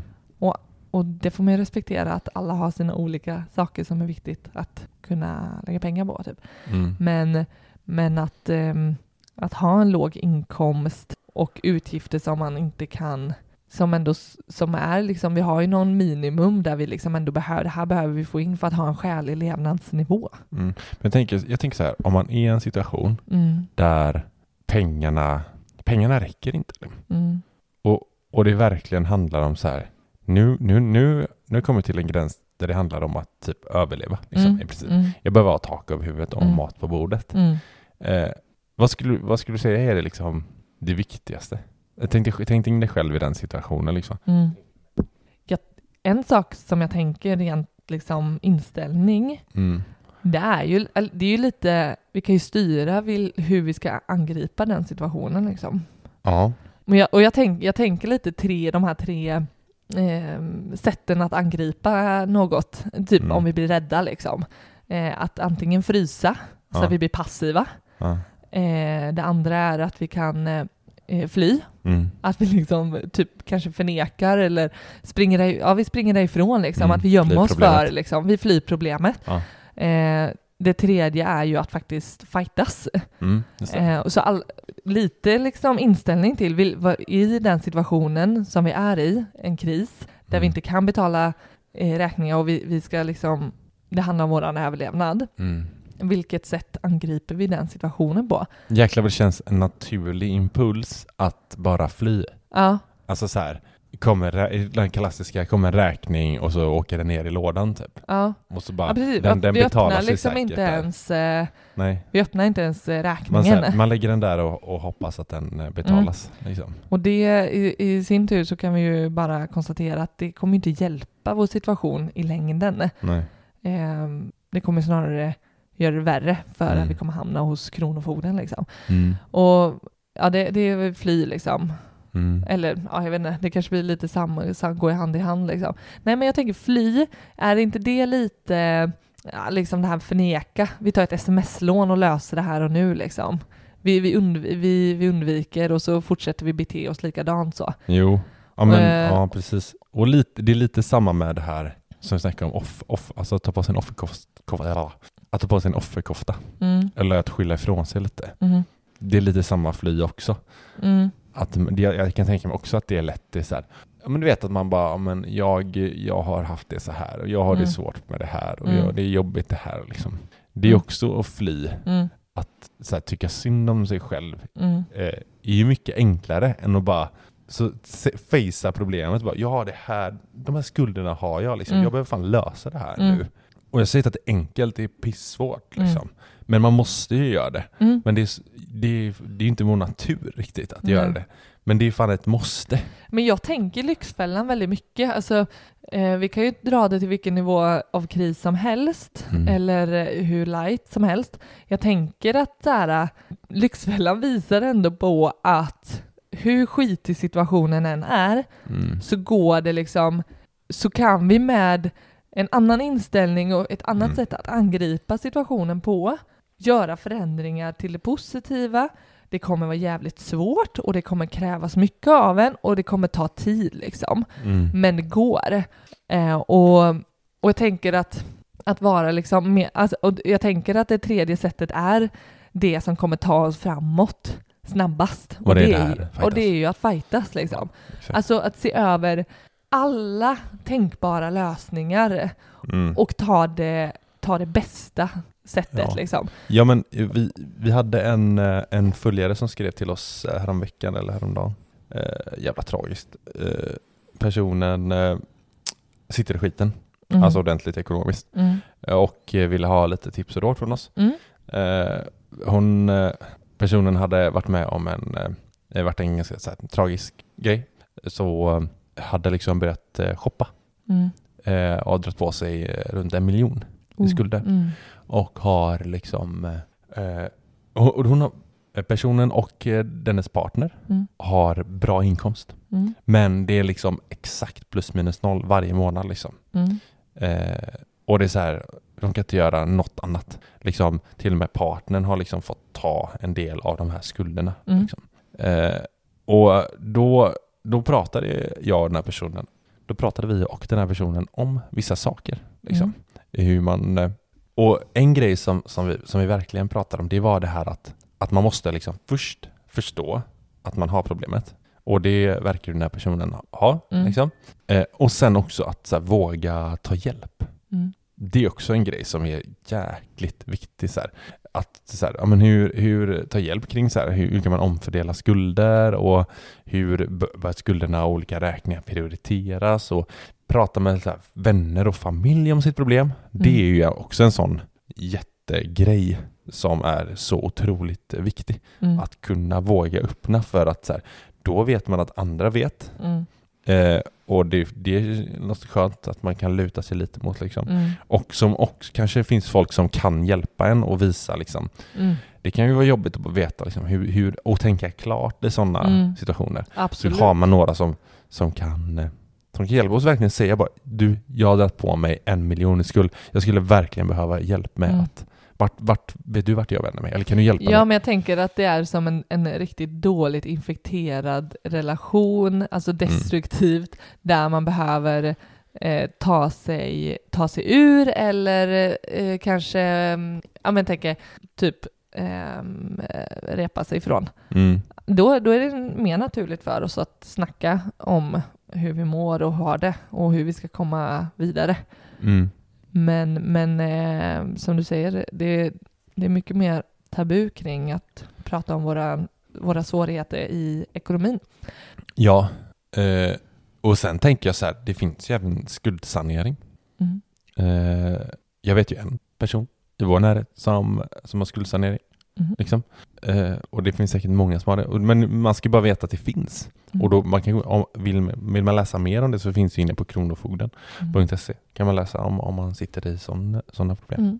Och det får man ju respektera att alla har sina olika saker som är viktigt att kunna lägga pengar på. Typ. Mm. Men, men att, ehm, att ha en låg inkomst och utgifter som man inte kan som ändå som är liksom, vi har ju någon minimum där vi liksom ändå behöver, det här behöver vi få in för att ha en skälig levnadsnivå. Mm. Men jag tänker, jag tänker så här, om man är i en situation Mm, där pengarna, pengarna räcker inte. mm, Och, och det verkligen handlar om så här, nu, nu, nu, nu kommer vi till en gräns där det handlar om att typ överleva. Liksom, mm, i princip. mm, Jag behöver ha tak över huvudet och Mm. mat på bordet. Eh, vad, skulle, vad skulle du säga är det, liksom, det viktigaste? Jag tänkte, tänkte in dig själv i den situationen. Liksom. Mm. Jag, en sak som jag tänker rent liksom inställning, Mm. det är ju, det är ju lite, vi kan ju styra vil, hur vi ska angripa den situationen liksom. Ja. Men jag, och jag, tänk, jag tänker lite tre, de här tre eh, sätten att angripa något, typ Mm. om vi blir rädda liksom. Eh, att antingen frysa, så Ja. att vi blir passiva. ja. Eh, det andra är att vi kan eh, fly, Mm. att vi liksom typ kanske förnekar eller springer, där, ja, vi springer därifrån liksom, Mm, att vi gömmer oss för, liksom, vi flyr problemet. Ja. Eh, det tredje är ju att faktiskt fightas. Mm. Eh, så all, lite liksom inställning till, vi, vad- i den situationen som vi är i, en kris, där vi Mm. inte kan betala eh, räkningar och vi, vi ska liksom, det handlar om vår överlevnad. Mm. Vilket sätt angriper vi den situationen på? Jäklar vad det känns en naturlig impuls att bara fly. Ja, Alltså så här, kommer den klassiska, kommer en räkning och så åker den ner i lådan typ. ja. Och så bara, ja precis. den, den vi öppnar liksom inte där. ens, eh, Nej. vi öppnar inte ens eh, Man, räkningen. så här, man lägger den där och, och hoppas att den eh, betalas. Mm. Liksom. Och det i, i sin tur så kan vi ju bara konstatera att det kommer inte hjälpa vår situation i längden. Nej. Ehm, det kommer snarare göra det värre för Mm. att vi kommer hamna hos Kronofogden liksom. Mm. Och ja, det, det är fly liksom. Mm. Eller ja, jag vet inte, det kanske blir lite samma, sam, går hand i hand liksom. Nej men jag tänker fly, är inte det lite, ja, liksom det här förneka, vi tar ett sms-lån och löser det här och nu liksom. Vi, vi, undv- vi, vi undviker och så fortsätter vi bete oss likadant så. Jo, ja, men, Eh. ja precis. Och lite, det är lite samma med det här som vi snackade om, off, off, alltså att ta på sig en offerkofta. Att ta på sig en offerkofta. Mm, Eller att skylla ifrån sig lite. mm, Det är lite samma fly också. mm, att jag kan tänka mig också att det är lätt, det är så här, men du vet att man bara, men jag, jag har haft det så här och jag har Mm. det svårt med det här och Mm. jag, det är jobbigt det här liksom. Det är Mm. också att fly, Mm, att så här, tycka synd om sig själv mm, eh, är ju mycket enklare än att bara så facea problemet. Bara, ja, det här, de här skulderna har jag. Liksom. Mm. Jag behöver fan lösa det här Mm. nu. Och jag säger inte att det är enkelt, det är pissvårt. Mm. Liksom. Men man måste ju göra det. mm. Men det är, det är, det är inte vår natur riktigt att Nej. göra det. Men det är fan ett måste. Men jag tänker Lyxfällan väldigt mycket. Alltså, eh, vi kan ju dra det till vilken nivå av kris som helst, Mm. eller eh, hur light som helst. Jag tänker att så här, Lyxfällan visar ändå på att hur skitig situationen än är, Mm. så går det liksom, så kan vi med en annan inställning och ett annat Mm. sätt att angripa situationen på, göra förändringar till det positiva. Det kommer vara jävligt svårt och det kommer krävas mycket av en och det kommer ta tid liksom. Mm. Men det går. Eh, och, och jag tänker att, att vara liksom mer, alltså, och jag tänker att det tredje sättet är det som kommer ta oss framåt snabbast. Och det är det är, fightas. och det är ju att fightas liksom. Alltså att se över alla tänkbara lösningar Mm. och ta det, ta det bästa sättet Ja. liksom. Ja men vi, vi hade en, eh, en följare som skrev till oss eh, häromveckan eller häromdagen. Eh, jävla tragiskt. Eh, personen eh, sitter i skiten, Mm. alltså ordentligt ekonomiskt. Mm. Och eh, ville ha lite tips och råd från oss. Mm. Eh, hon, personen hade varit med om en, eh, varit en ganska tragisk grej. Så hade liksom börjat eh, shoppa Mm. eh, och dragit på sig eh, runt en miljon i Oh. skulder. Mm. Och har liksom, eh, och hon har, personen och dennes partner Mm. har bra inkomst. Mm. Men det är liksom exakt plus minus noll varje månad liksom. Mm. Eh, och det är så här, de kan inte göra något annat. Liksom, till och med partnern har liksom fått ta en del av de här skulderna. Mm. Liksom. Eh, och då, då pratade jag och den här personen, då pratade vi och den här personen om vissa saker. Liksom. Hur man, eh, och en grej som, som, vi, som vi verkligen pratade om, det var det här att, att man måste liksom först förstå att man har problemet. Och det verkar den här personen ha. Mm. Liksom. Eh, och sen också att så här, våga ta hjälp. Mm. Det är också en grej som är jäkligt viktig. Så här. Att, så här, ja, men hur, hur ta hjälp kring så här, hur, hur kan man omfördela skulder och hur bör skulderna och olika räkningar prioriteras och prata med här, vänner och familj om sitt problem. Det är ju också en sån jättegrej som är så otroligt viktig. Mm. Att kunna våga öppna för att så här, då vet man att andra vet. Mm. Eh, och det, det är något skönt att man kan luta sig lite mot liksom. Mm. Och som också kanske finns folk som kan hjälpa en och visa liksom. Mm. Det kan ju vara jobbigt att veta liksom, hur, hur, och tänka klart i sådana Mm. situationer. Så Absolut. har man några som, som, kan, eh, som kan hjälpa oss verkligen säga bara du, jag har dragit på mig en miljon i skuld. Jag skulle verkligen behöva hjälp med Mm. att vart, vart, vet du vart jag vänder mig? Eller kan du hjälpa Ja, mig? men jag tänker att det är som en, en riktigt dåligt infekterad relation, alltså destruktivt, där man behöver eh, ta, sig, ta sig ur eller eh, kanske, mm, ja men tänker typ ehm, eh, repa sig ifrån. Mm. Då, då är det mer naturligt för oss att snacka om hur vi mår och har det och hur vi ska komma vidare. Mm. Men, men eh, som du säger, det, det är mycket mer tabu kring att prata om våra, våra svårigheter i ekonomin. Ja, eh, och sen tänker jag så här, det finns ju även skuldsanering. Mm. Eh, jag vet ju en person i vår närhet som, som har skuldsanering. Mm. Liksom. Eh, och det finns säkert många som har det. Men man ska bara veta att det finns. Mm. Och då man kan, om, vill, vill man läsa mer om det så finns det inne på kronofogden.se. Mm. kan man läsa om, om man sitter i sådana problem. Mm.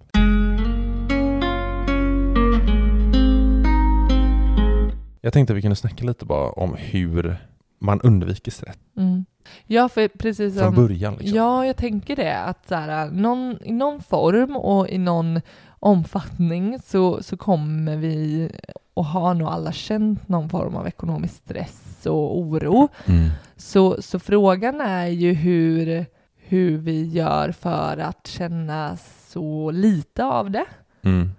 Jag tänkte att vi kunde snacka lite bara om hur man undviker stress Mm. Ja, för precis från som... början. Liksom. Ja, jag tänker det. Att så här, någon, i någon form och i någon omfattning så, så kommer vi och har nog alla känt någon form av ekonomisk stress och oro. Mm. Så, så frågan är ju hur, hur vi gör för att känna så lite av det. Mm.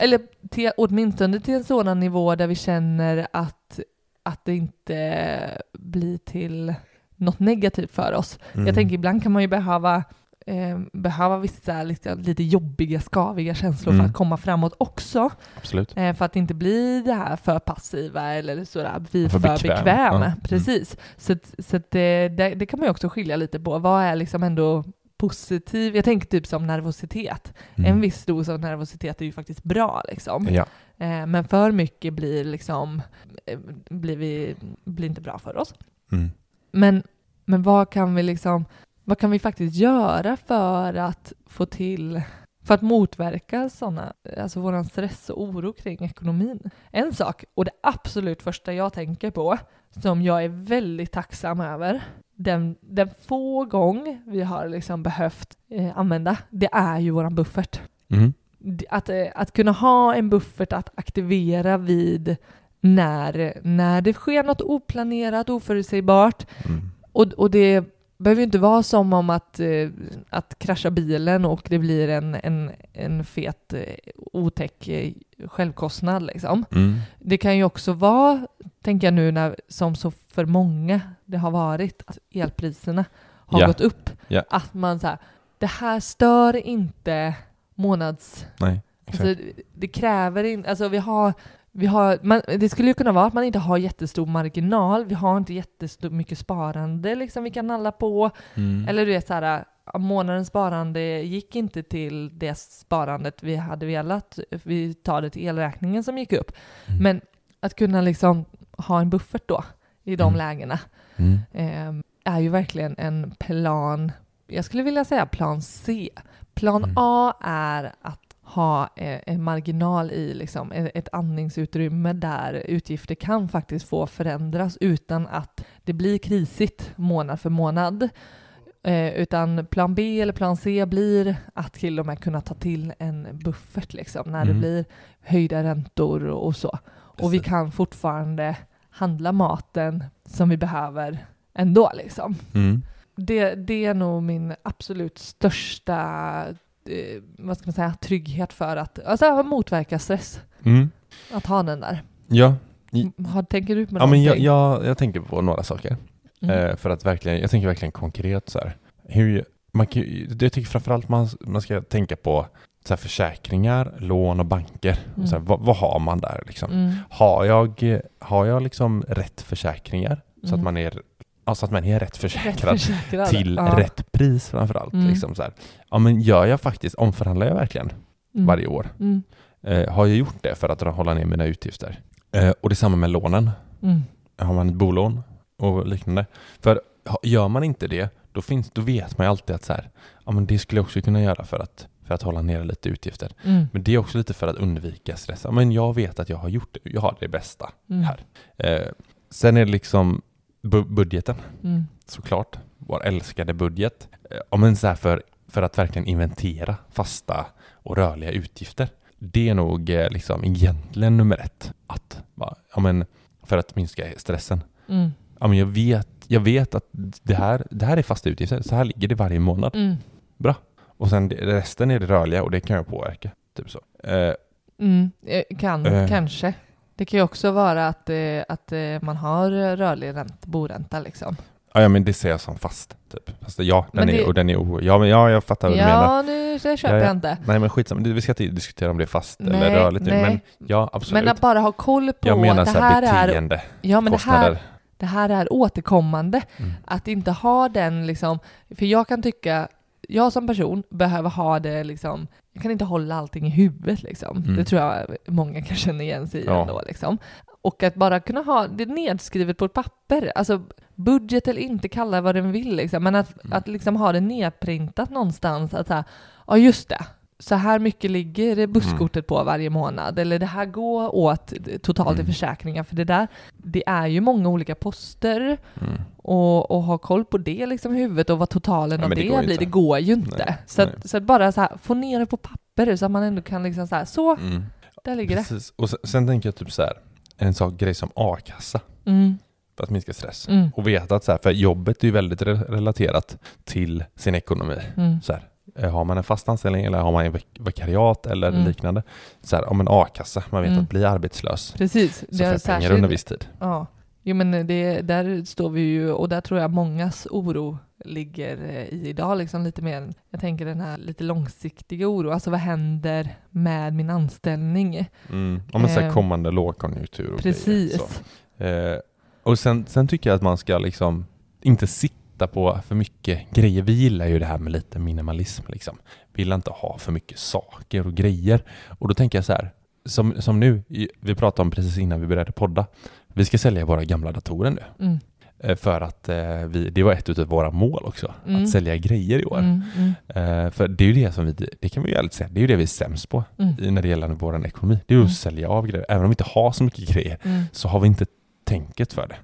Eller till, åtminstone till en sådan nivå där vi känner att att det inte blir till något negativt för oss. Mm. Jag tänker ibland kan man ju behöva eh, behöva vissa lite, lite jobbiga, skaviga känslor Mm. för att komma framåt också. Absolut. Eh, för att inte bli det här för passiva eller sådär, vi För för, bekväm. bekväma. Ja. Mm. Precis. Så, att- så att det, det, det kan man ju också skilja lite på. Vad är liksom ändå positiv? Jag tänker typ som nervositet. Mm. En viss dos av nervositet är ju faktiskt bra liksom. Ja. Eh, men för mycket blir liksom, eh, blir, vi, blir inte bra för oss. Mm. Men, men vad kan vi liksom, vad kan vi faktiskt göra för att få till, för att motverka sådana, alltså våran stress och oro kring ekonomin? En sak, och det absolut första jag tänker på, som jag är väldigt tacksam över, den, den få gång vi har liksom behövt eh, använda, det är ju våran buffert Mm. att, eh, att kunna ha en buffert att aktivera vid när, när det sker något oplanerat, oförutsägbart. Mm. Och, och det behöver ju inte vara som om att, eh, att krascha bilen och det blir en, en, en fet, eh, otäck eh, självkostnad. Liksom. Mm. Det kan ju också vara, tänker jag nu, när, som så för många det har varit, att elpriserna har Ja. gått upp. Ja. Att man så här, det här stör inte månads... Nej. Alltså, det kräver inte, alltså vi har, vi har man, det skulle ju kunna vara att man inte har jättestor marginal, vi har inte jättemycket sparande liksom vi kan nalla på, Mm. eller du vet så här, månadens sparande gick inte till det sparandet vi hade velat, vi tar det till elräkningen som gick upp. Mm. Men att kunna liksom ha en buffert då, i de Mm. lägena, eh, är ju verkligen en plan, jag skulle vilja säga plan C. Plan Mm. A är att ha eh, en marginal i liksom, e- ett andningsutrymme där utgifter kan faktiskt få förändras utan att det blir krisigt månad för månad. Eh, utan plan B eller plan C blir att till och med kunna ta till en buffert liksom, när det Mm. blir höjda räntor och, och så. Och vi kan fortfarande handla maten som vi behöver ändå. Liksom. Mm. Det, det är nog min absolut största vad ska man säga, trygghet för att alltså, motverka stress. Mm. Att ha den där. Ja, Har, tänker du på ja men jag, någonting? jag, jag tänker på några saker. Mm. Eh, för att verkligen, jag tänker verkligen konkret så här. Hur, man kan, jag tycker framförallt man, man ska tänka på så här försäkringar, lån och banker. Och så här, Mm. vad, vad har man där liksom? Mm. Har jag, har jag liksom rätt försäkringar? Så, att Mm. man är, ja, så att man är rätt Rätt försäkrad försäkrad. till Ja. rätt pris framförallt. Mm. Liksom så här. Ja men gör jag faktiskt, omförhandlar jag verkligen Mm. varje år? Mm. Eh, har jag gjort det för att hålla ner mina utgifter? Eh, och det är samma med lånen. Mm. Har man ett bolån och liknande. För gör man inte det, då, finns, då vet man ju alltid att så här, ja, men det skulle jag också kunna göra för att, för att hålla nere lite utgifter. Mm. Men det är också lite för att undvika stress. Ja, men jag vet att jag har gjort det, jag har det bästa Mm. här. Eh, sen är det liksom bu- budgeten, Mm. såklart. Vår älskade budget. Så här för, för att verkligen inventera fasta och rörliga utgifter. Det är nog eh, liksom egentligen nummer ett. Att, ja, men, för att minska stressen. Mm. Ja, men jag, vet, jag vet att det här, det här är fasta utgifter, så här ligger det varje månad. Mm. Och sen resten är det rörliga och det kan jag påverka. Typ så. Eh, Mm. Eh, Kan, Eh. kanske. Det kan ju också vara att, eh, att eh, man har rörlig ränt, boränta liksom. ja, men det ser jag som fast. Typ. Fast ja, den Men är, det- och den är o... Ja, men ja, jag fattar vad du menar. Ja, nu det köper Ja, ja. jag inte. Nej, men skitsamma. Det- Vi ska inte diskutera om det är fast eller Nej, rörligt. nu, nej. Men ja, absolut. Men att bara ha koll på jag menar att så det här här är beteende, Ja, men det här, det här är återkommande. Mm. Att inte ha den liksom, för jag kan tycka, jag som person behöver ha det liksom, jag kan inte hålla allting i huvudet liksom. Mm. Det tror jag många kan känna igen sig i Ja. ändå liksom. Och att bara kunna ha det nedskrivet på ett papper, alltså budget eller inte, kalla vad den vill liksom, men att, Mm. att liksom ha det nedprintat någonstans, att säga, ja just det, så här mycket ligger det busskortet på varje månad, eller det här går åt totalt i Mm. försäkringar, för det där, det är ju många olika poster, Mm. och, och ha koll på det liksom i huvudet och vad totalen Ja, av det, det blir, det går ju inte. Nej, så, nej. att, så att bara så här, få ner det på papper så att man ändå kan liksom så här, så, Mm. där ligger det. Precis. Och sen, sen tänker jag typ så här, en sak, grej som a-kassa Mm, för att minska stress. mm, Och veta att så här, för jobbet är ju väldigt re- relaterat till sin ekonomi. mm, Så här, har man en fast anställning eller har man en vik- vikariat eller Mm. liknande. Så här, om en a-kassa, man vet Mm. att bli arbetslös precis. så Det får pengar under viss tid. Ja, Jo men det, där står vi ju, och där tror jag mångas oro ligger eh, i idag, liksom lite mer, jag tänker den här lite långsiktiga oro, alltså vad händer med min anställning? Mm. Om säger Eh, kommande lågkonjunktur och Precis. grejer, så. Eh, och sen, sen tycker jag att man ska liksom inte sitta på för mycket grejer. Vi gillar ju det här med lite minimalism liksom. Vi gillar inte ha för mycket saker och grejer. Och då tänker jag så här, som, som nu, vi pratade om precis innan vi började podda, vi ska sälja våra gamla datorer nu. Mm. Eh, För att eh, vi, det var ett av våra mål också, Mm. att sälja grejer i år. Mm, mm, Eh, för det är ju det som vi, det kan vi ju ärligt säga, det är ju det vi är sämst på mm, i- när det gäller vår ekonomi. Det är ju att Mm. sälja av grejer. Även om vi inte har så mycket grejer mm, så har vi inte tänket för det.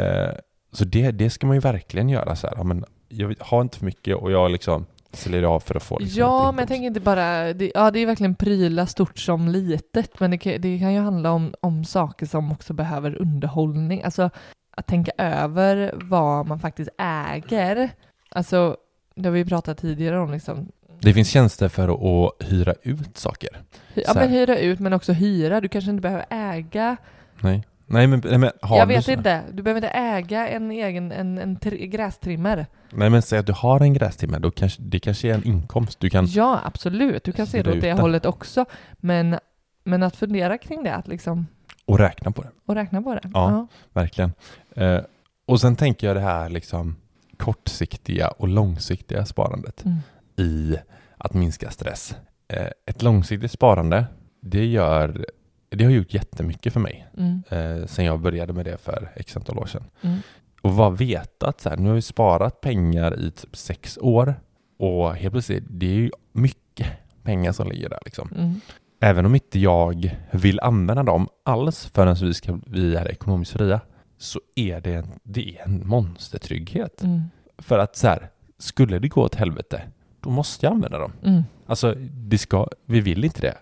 Eh, så det, det ska man ju verkligen göra så här. Ja, men jag har inte för mycket och jag liksom säljer av för att få liksom Ja, men jag tänker inte bara, det, ja det är verkligen pryla stort som litet, men det kan, det kan ju handla om, om saker som också behöver underhållning. Alltså att tänka över vad man faktiskt äger. Alltså, det har vi pratat tidigare om liksom, Det finns tjänster för att, att hyra ut saker. ja men hyra ut men också hyra. Du kanske inte behöver äga. Nej, nej men, nej, men har jag du vet så- inte, du behöver inte äga en egen, en, en tri- grästrimmer. Nej men säg att du har en grästimme, då kanske, det kanske är en inkomst. Du kan, Ja, absolut. Du kan se det åt det hållet också. Men, men att fundera kring det, att liksom, och räkna på det. och räkna på det. Ja. Verkligen. Eh, och sen tänker jag det här liksom kortsiktiga och långsiktiga sparandet Mm. i att minska stress. Eh, ett långsiktigt sparande, det, gör, det har gjort jättemycket för mig Mm. eh, sen jag började med det för x antal år sedan. Mm. Och bara veta att så här, nu har vi sparat pengar i typ sex år och helt plötsligt, det är ju mycket pengar som ligger där liksom. Mm. Även om inte jag vill använda dem alls förrän vi, ska, vi är ekonomiskt fria så är det en, det är en monstertrygghet. Mm. För att så här, skulle det gå åt helvete, då måste jag använda dem. Mm. Alltså, det ska, vi vill inte det.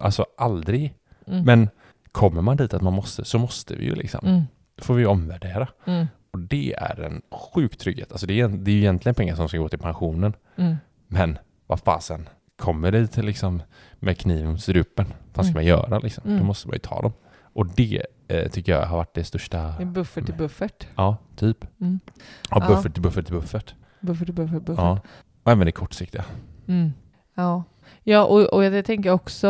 Alltså aldrig. Mm. Men kommer man dit att man måste, så måste vi ju liksom. Mm. Då får vi omvärdera. Mm. Och det är en sjuk trygghet. Alltså det är, det är ju egentligen pengar som ska gå till pensionen. Mm. Men vad fasen, kommer det till liksom med kniven mot strupen, vad ska Mm. man göra liksom? Då Mm. måste man ju ta dem. Och det eh, tycker jag har varit det största. Det buffert till buffert. Ja, typ. Mm. Ja, Ja. buffert till buffert till buffert. Buffert till buffert, buffert. Ja. Och även det kortsiktiga. Mm. Ja, ja och, och jag tänker också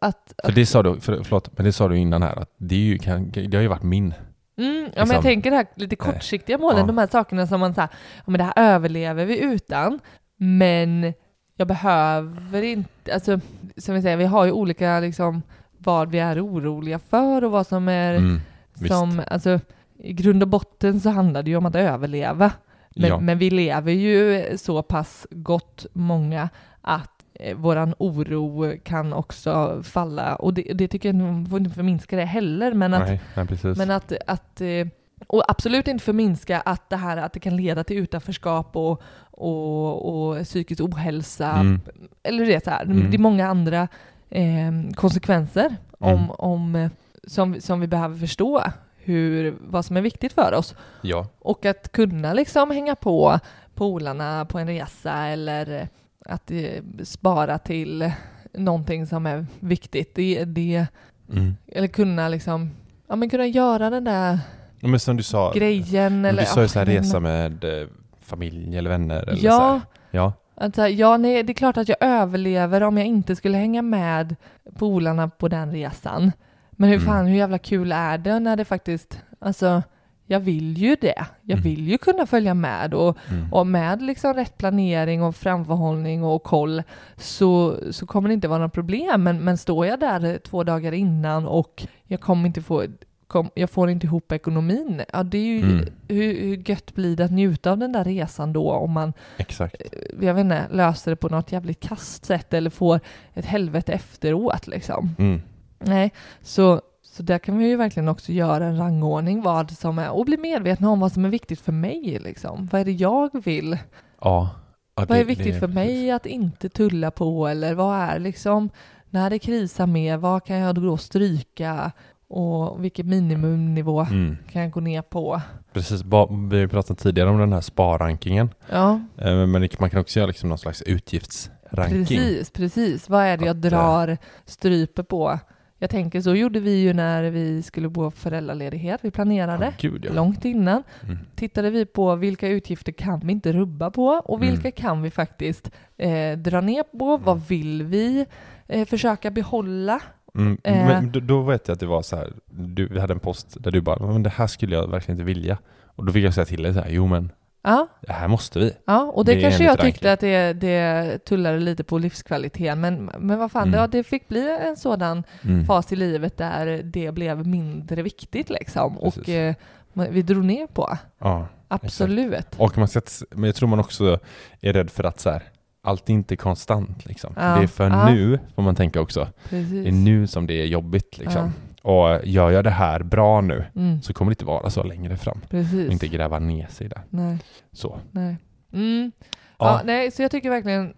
att... För det sa du, för, förlåt, men det sa du innan här att det, är ju, kan, det har ju varit min. Mm, ja, men liksom- jag tänker det här lite kortsiktiga målen, Ja. de här sakerna som man säger, ja men det här överlever vi utan, men jag behöver inte, alltså som vi säger, vi har ju olika liksom vad vi är oroliga för och vad som är Mm, visst. som, alltså i grund och botten så handlar det ju om att överleva. Men, ja. men vi lever ju så pass gott många att eh, våran oro kan också falla och det, det tycker jag nog får inte förminska det heller men att, nej, nej, men att, att eh, och absolut inte förminska att det här att det kan leda till utanförskap och, och, och psykisk ohälsa mm, eller det så här. Mm. Det är många andra eh, konsekvenser om, Mm. om, som, som vi behöver förstå hur, vad som är viktigt för oss. ja, Och att kunna liksom hänga på polarna på en resa eller att eh, spara till någonting som är viktigt. Det, det, mm. eller kunna liksom, ja men kunna göra den där Men som du sa, grejen. Eller, du sa ju så här resa med eh, familj eller vänner. Eller så Ja, här. ja, så här, ja, nej, det är klart att jag överlever om jag inte skulle hänga med polarna på den resan. Men hur Mm. fan, hur jävla kul är det när det faktiskt, alltså, jag vill ju det. Jag Mm. vill ju kunna följa med och, mm. och med liksom rätt planering och framförhållning och koll så, så kommer det inte vara några problem. Men, men står jag där två dagar innan och jag kommer inte få kom, jag får inte ihop ekonomin. Ja, det är ju, Mm. hur, hur gött blir det att njuta av den där resan då om man exakt. jag vet inte, löser det på något jävligt kast sätt eller får ett helvete efteråt liksom. Mm. Nej, så, så där kan vi ju verkligen också göra en rangordning vad som är, och bli medvetna om vad som är viktigt för mig liksom. Vad är det jag vill? Ja. ja vad är viktigt det för mig att inte tulla på eller vad är liksom, när det krisar med, vad kan jag då stryka och vilken minimumnivå Mm. kan jag gå ner på? Precis, vi har pratat tidigare om den här sparrankingen. Ja, Eh, Men man kan också göra liksom någon slags utgiftsranking. Precis, precis. Vad är det jag eh, drar stryper på? Jag tänker så gjorde vi ju när vi skulle gå föräldraledighet. Vi planerade Ja, gud, ja. långt innan. Mm. Tittade vi på vilka utgifter kan vi inte rubba på och Mm. vilka kan vi faktiskt eh, dra ner på? Vad vill vi eh, försöka behålla? Mm, Eh. men då, då vet jag att det var så här, du, vi hade en post där du bara, men det här skulle jag verkligen inte vilja. Och då fick jag säga till dig så här, jo men Ja, det här måste vi. ja och det, Det kanske jag tyckte att det, det tullade lite på livskvaliteten, men, men vad fan, Mm. ja, det fick bli en sådan Mm. fas i livet där det blev mindre viktigt liksom och Precis. eh, man- vi drog ner på. Ja. Absolut. Och man ska, men jag tror man också är rädd för att så här, allt är inte konstant liksom. Ja, Det är för ja. nu, får man tänka också. Precis. Det är nu som det är jobbigt liksom. Och gör jag det här bra nu Mm, så kommer det inte vara så längre fram. precis. Och inte gräva ner sig där. Nej, Så. nej. Mm. Ja. Ja. nej, så jag tycker verkligen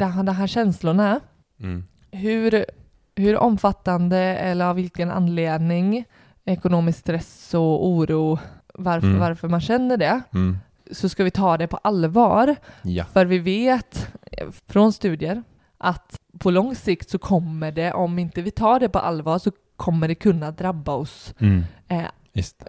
här- de här känslorna, Mm. hur, hur omfattande eller av vilken anledning, ekonomisk stress och oro, varför, Mm. varför man känner det, Mm. så ska vi ta det på allvar. Ja. För vi vet eh, från studier att på lång sikt så kommer det, om inte vi tar det på allvar, så kommer det kunna drabba oss. Mm. Eh,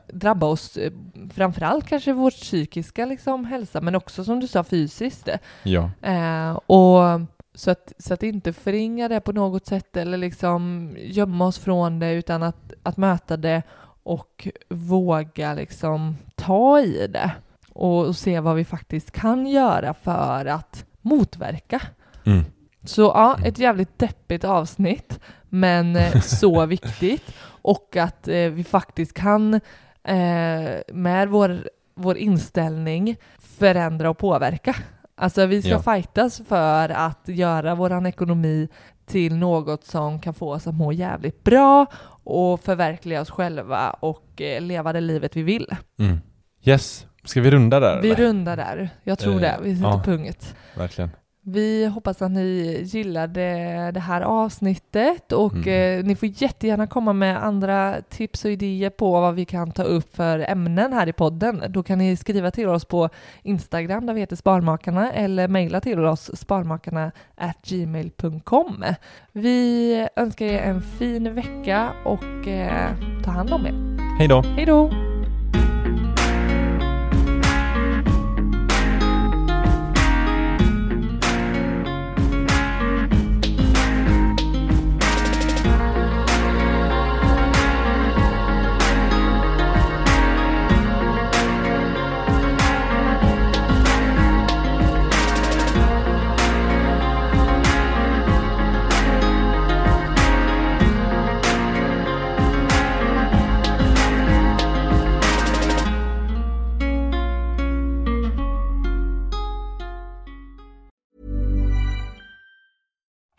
drabba oss eh, framförallt kanske vår psykiska liksom, hälsa, men också som du sa fysiskt. Ja. Eh, och så att, så att inte förringa det på något sätt eller liksom gömma oss från det utan att, att möta det och våga liksom ta i det och, och se vad vi faktiskt kan göra för att motverka. Mm. Så ja, ett jävligt deppigt avsnitt, men eh, så viktigt. Och att eh, vi faktiskt kan eh, med vår, vår inställning förändra och påverka. Alltså vi ska Ja. fightas för att göra våran ekonomi till något som kan få oss att må jävligt bra och förverkliga oss själva och leva det livet vi vill. Mm. Yes. Ska vi runda där? Vi eller? rundar där. Jag tror Eh, det. Vi sätter ja. punkt. Verkligen. Vi hoppas att ni gillade det här avsnittet och Mm. eh, ni får jättegärna komma med andra tips och idéer på vad vi kan ta upp för ämnen här i podden. Då kan ni skriva till oss på Instagram där vi heter Sparmakarna eller mejla till oss sparmakarna gmail.com. Vi önskar er en fin vecka och eh, ta hand om er. Hej då. Hej då!